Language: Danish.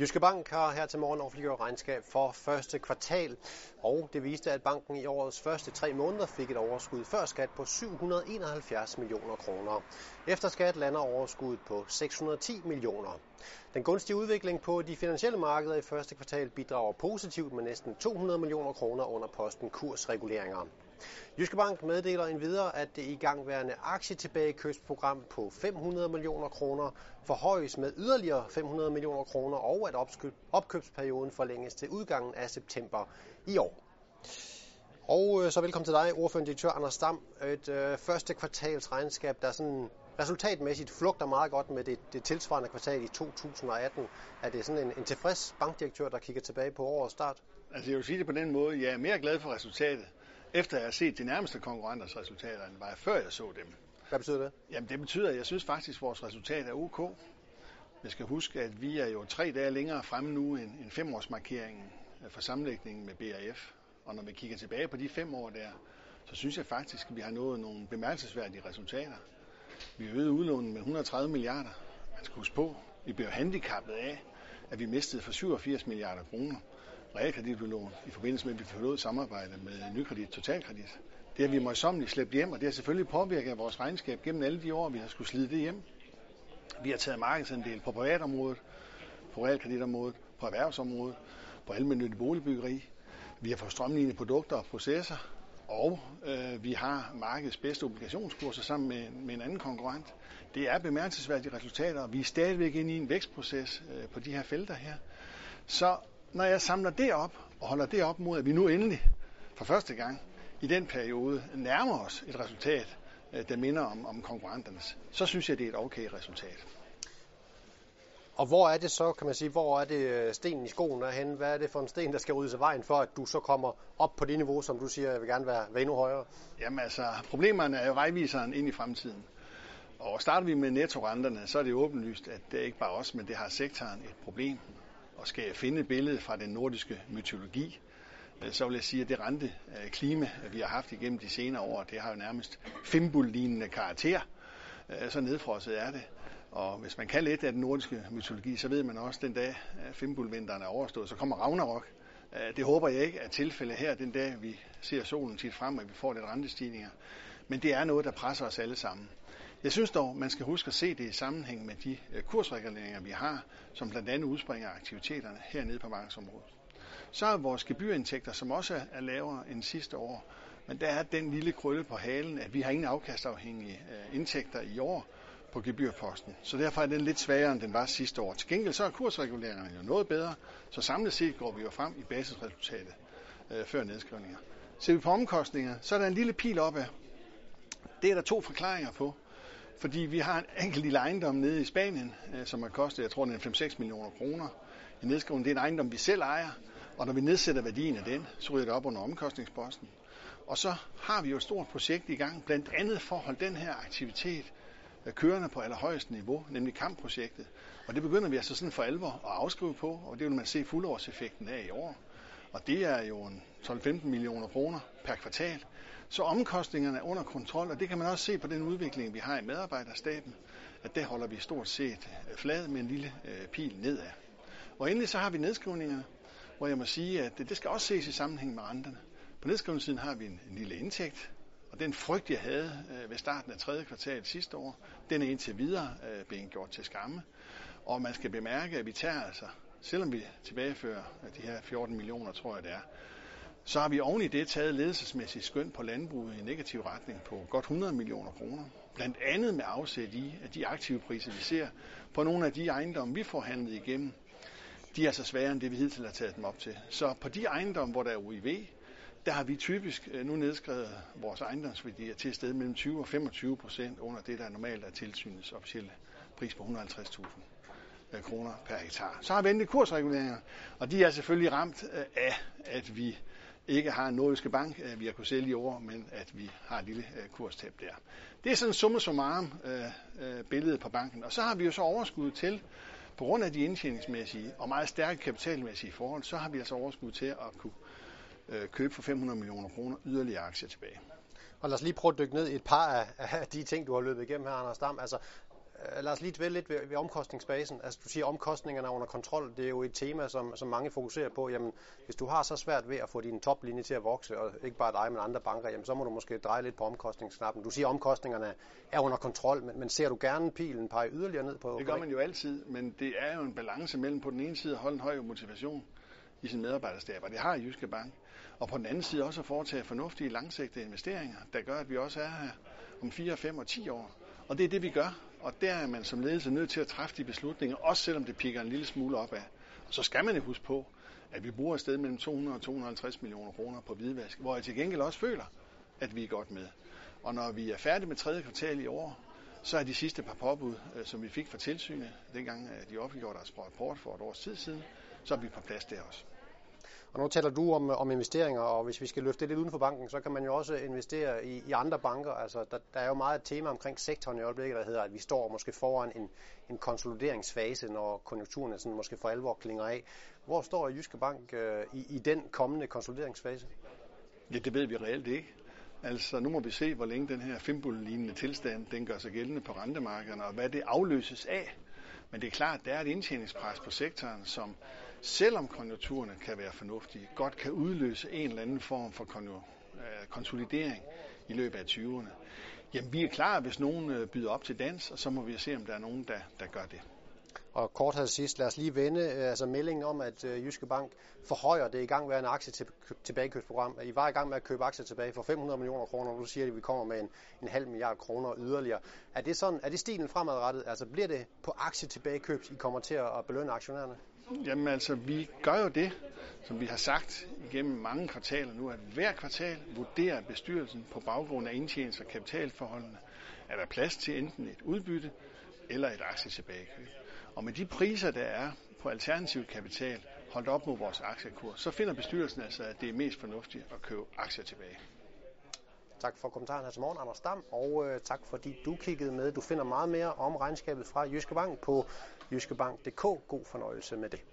Jyske Bank har her til morgen offentliggjort regnskab for første kvartal, og det viste, at banken i årets første tre måneder fik et overskud før skat på 771 millioner kroner. Efter skat lander overskuddet på 610 millioner. Den gunstige udvikling på de finansielle markeder i første kvartal bidrager positivt med næsten 200 millioner kroner under posten kursreguleringer. Jyske Bank meddeler endvidere, at det igangværende aktietilbagekøbsprogram på 500 millioner kroner forhøjes med yderligere 500 millioner kroner, og at opkøbsperioden forlænges til udgangen af september i år. Og øh, så velkommen til dig, ordførende direktør Anders Stam. Et øh, første kvartals regnskab, der sådan resultatmæssigt flugter meget godt med det, det tilsvarende kvartal i 2018. Er det sådan en, en tilfreds bankdirektør, der kigger tilbage på årets start? Altså jeg vil sige det på den måde, jeg er mere glad for resultatet, efter jeg har set de nærmeste konkurrenters resultater, end var jeg før jeg så dem. Hvad betyder det? Jamen det betyder, at jeg synes faktisk, at vores resultat er ok. Jeg skal huske, at vi er jo tre dage længere fremme nu end, end femårsmarkeringen for sammenlægningen med BRF. Og når vi kigger tilbage på de fem år der, så synes jeg faktisk, at vi har nået nogle bemærkelsesværdige resultater. Vi øgede udlånen med 130 milliarder. Man skal huske på, vi blev handicappet af, at vi mistede for 87 milliarder kroner realkreditudlån i forbindelse med, at vi forlod samarbejde med Nykredit Totalkredit. Det har vi møjsommeligt slæbt hjem, og det har selvfølgelig påvirket vores regnskab gennem alle de år, vi har skulle slide det hjem. Vi har taget markedsandel på privatområdet, på realkreditområdet, på erhvervsområdet, på almindelig boligbyggeri. Vi har fået strømlignet produkter og processer, og øh, vi har markedets bedste obligationskurser sammen med, med en anden konkurrent. Det er bemærkelsesværdige resultater, og vi er stadigvæk inde i en vækstproces øh, på de her felter her. Så når jeg samler det op og holder det op mod, at vi nu endelig for første gang i den periode nærmer os et resultat, øh, der minder om, om konkurrenternes, så synes jeg, det er et okay resultat. Og hvor er det så, kan man sige, hvor er det øh, stenen i skoen er henne? Hvad er det for en sten, der skal ryddes af vejen for, at du så kommer op på det niveau, som du siger, jeg vil gerne være, være endnu højere? Jamen altså, problemerne er jo vejviseren ind i fremtiden. Og starter vi med nettorenterne, så er det åbenlyst, at det er ikke bare os, men det har sektoren et problem og skal jeg finde et billede fra den nordiske mytologi, øh, så vil jeg sige, at det rente øh, klima, vi har haft igennem de senere år, det har jo nærmest fimbul-lignende karakter. Øh, så nedfrosset er det. Og hvis man kan lidt af den nordiske mytologi, så ved man også, at den dag fimbulvinteren er overstået, så kommer Ragnarok. Det håber jeg ikke er tilfældet her den dag, vi ser solen tit frem, og vi får lidt rentestigninger. Men det er noget, der presser os alle sammen. Jeg synes dog, man skal huske at se det i sammenhæng med de øh, kursreguleringer, vi har, som blandt andet udspringer aktiviteterne hernede på markedsområdet. Så er vores gebyrindtægter, som også er lavere end sidste år, men der er den lille krølle på halen, at vi har ingen afkastafhængige øh, indtægter i år på gebyrposten. Så derfor er den lidt svagere, end den var sidste år. Til gengæld så er kursreguleringerne jo noget bedre, så samlet set går vi jo frem i basisresultatet øh, før nedskrivninger. Ser vi på omkostninger, så er der en lille pil opad. Det er der to forklaringer på. Fordi vi har en enkelt lille ejendom nede i Spanien, øh, som har kostet, jeg tror, den er 5-6 millioner kroner. I nedskrivning, det er en ejendom, vi selv ejer, og når vi nedsætter værdien af den, så ryger det op under omkostningsposten. Og så har vi jo et stort projekt i gang, blandt andet for at holde den her aktivitet øh, kørende på allerhøjeste niveau, nemlig kampprojektet. Og det begynder vi altså sådan for alvor at afskrive på, og det vil man se fuldårseffekten af i år. Og det er jo en 12-15 millioner kroner per kvartal. Så omkostningerne er under kontrol, og det kan man også se på den udvikling, vi har i medarbejderstaben, at der holder vi stort set øh, flad med en lille øh, pil nedad. Og endelig så har vi nedskrivningerne, hvor jeg må sige, at det skal også ses i sammenhæng med renterne. På nedskrivningssiden har vi en, en lille indtægt, og den frygt, jeg havde øh, ved starten af tredje kvartal sidste år, den er indtil videre øh, blevet gjort til skamme. Og man skal bemærke, at vi tager altså, selvom vi tilbagefører de her 14 millioner, tror jeg det er, så har vi oven i det taget ledelsesmæssigt skøn på landbruget i negativ retning på godt 100 millioner kroner. Blandt andet med afsæt i, at de aktive priser, vi ser på nogle af de ejendomme, vi får handlet igennem, de er så sværere end det, vi hidtil har taget dem op til. Så på de ejendomme, hvor der er UIV, der har vi typisk øh, nu nedskrevet vores ejendomsværdier til et sted mellem 20 og 25 procent under det, der normalt er tilsynets officielle pris på 150.000 Øh, kroner per hektar. Så har vi endelig kursreguleringer, og de er selvfølgelig ramt øh, af, at vi ikke har en nordiske bank, øh, vi har kunnet sælge i år, men at vi har et lille kurstab der. Det er sådan en summa summarum billede på banken. Og så har vi jo så overskud til, på grund af de indtjeningsmæssige og meget stærke kapitalmæssige forhold, så har vi altså overskud til at kunne købe for 500 millioner kroner yderligere aktier tilbage. Og lad os lige prøve at dykke ned i et par af, af de ting, du har løbet igennem her, Anders Dam. Altså, lad os lige dvæle lidt ved, ved omkostningsbasen. Altså du siger, omkostningerne er under kontrol. Det er jo et tema, som, som mange fokuserer på. Jamen, hvis du har så svært ved at få din toplinje til at vokse, og ikke bare dig, men andre banker, jamen, så må du måske dreje lidt på omkostningsknappen. Du siger, at omkostningerne er under kontrol, men, men ser du gerne pilen pege yderligere ned på? Det gør man jo altid, men det er jo en balance mellem på den ene side at holde en høj motivation i sin medarbejderstab, og det har Jyske Bank. Og på den anden side også at foretage fornuftige langsigtede investeringer, der gør, at vi også er her om 4, 5 og 10 år. Og det er det, vi gør. Og der er man som ledelse nødt til at træffe de beslutninger, også selvom det pikker en lille smule opad. Og så skal man jo huske på, at vi bruger et sted mellem 200 og 250 millioner kroner på hvidvask, hvor jeg til gengæld også føler, at vi er godt med. Og når vi er færdige med tredje kvartal i år, så er de sidste par påbud, øh, som vi fik fra tilsynet, dengang øh, de offentliggjorde deres rapport for et års tid siden, så er vi på plads der også. Og nu taler du om, om investeringer, og hvis vi skal løfte det lidt uden for banken, så kan man jo også investere i, i andre banker. Altså, der, der er jo meget et tema omkring sektoren i øjeblikket, der hedder, at vi står måske foran en, en konsolideringsfase, når konjunkturen sådan måske for alvor klinger af. Hvor står Jyske Bank øh, i, i den kommende konsolideringsfase? Ja, det ved vi reelt ikke. Altså, nu må vi se, hvor længe den her fimbul tilstand, den gør sig gældende på rentemarkederne, og hvad det afløses af. Men det er klart, at der er et indtjeningspres på sektoren, som selvom konjunkturerne kan være fornuftige, godt kan udløse en eller anden form for øh, konsolidering i løbet af 20'erne. Jamen, vi er klar, hvis nogen øh, byder op til dans, og så må vi se, om der er nogen, der, der gør det. Og kort her sidst, lad os lige vende øh, altså meldingen om, at Jyske Bank forhøjer det i gang med en aktie tilbagekøbsprogram. I var i gang med at købe aktier tilbage for 500 millioner kroner, og nu siger de, at vi kommer med en, en halv milliard kroner yderligere. Er det, sådan, er det stilen fremadrettet? Altså bliver det på aktie tilbagekøb, I kommer til at belønne aktionærerne? Jamen altså, vi gør jo det, som vi har sagt igennem mange kvartaler nu, at hver kvartal vurderer bestyrelsen på baggrund af indtjenings- og kapitalforholdene, er der plads til enten et udbytte eller et aktietilbagekøb. Og med de priser, der er på alternativ kapital, holdt op mod vores aktiekurs, så finder bestyrelsen altså, at det er mest fornuftigt at købe aktier tilbage. Tak for kommentaren her til morgen, Anders Dam, og øh, tak fordi du kiggede med. Du finder meget mere om regnskabet fra Jyske Bank på jyskebank.dk. God fornøjelse med det.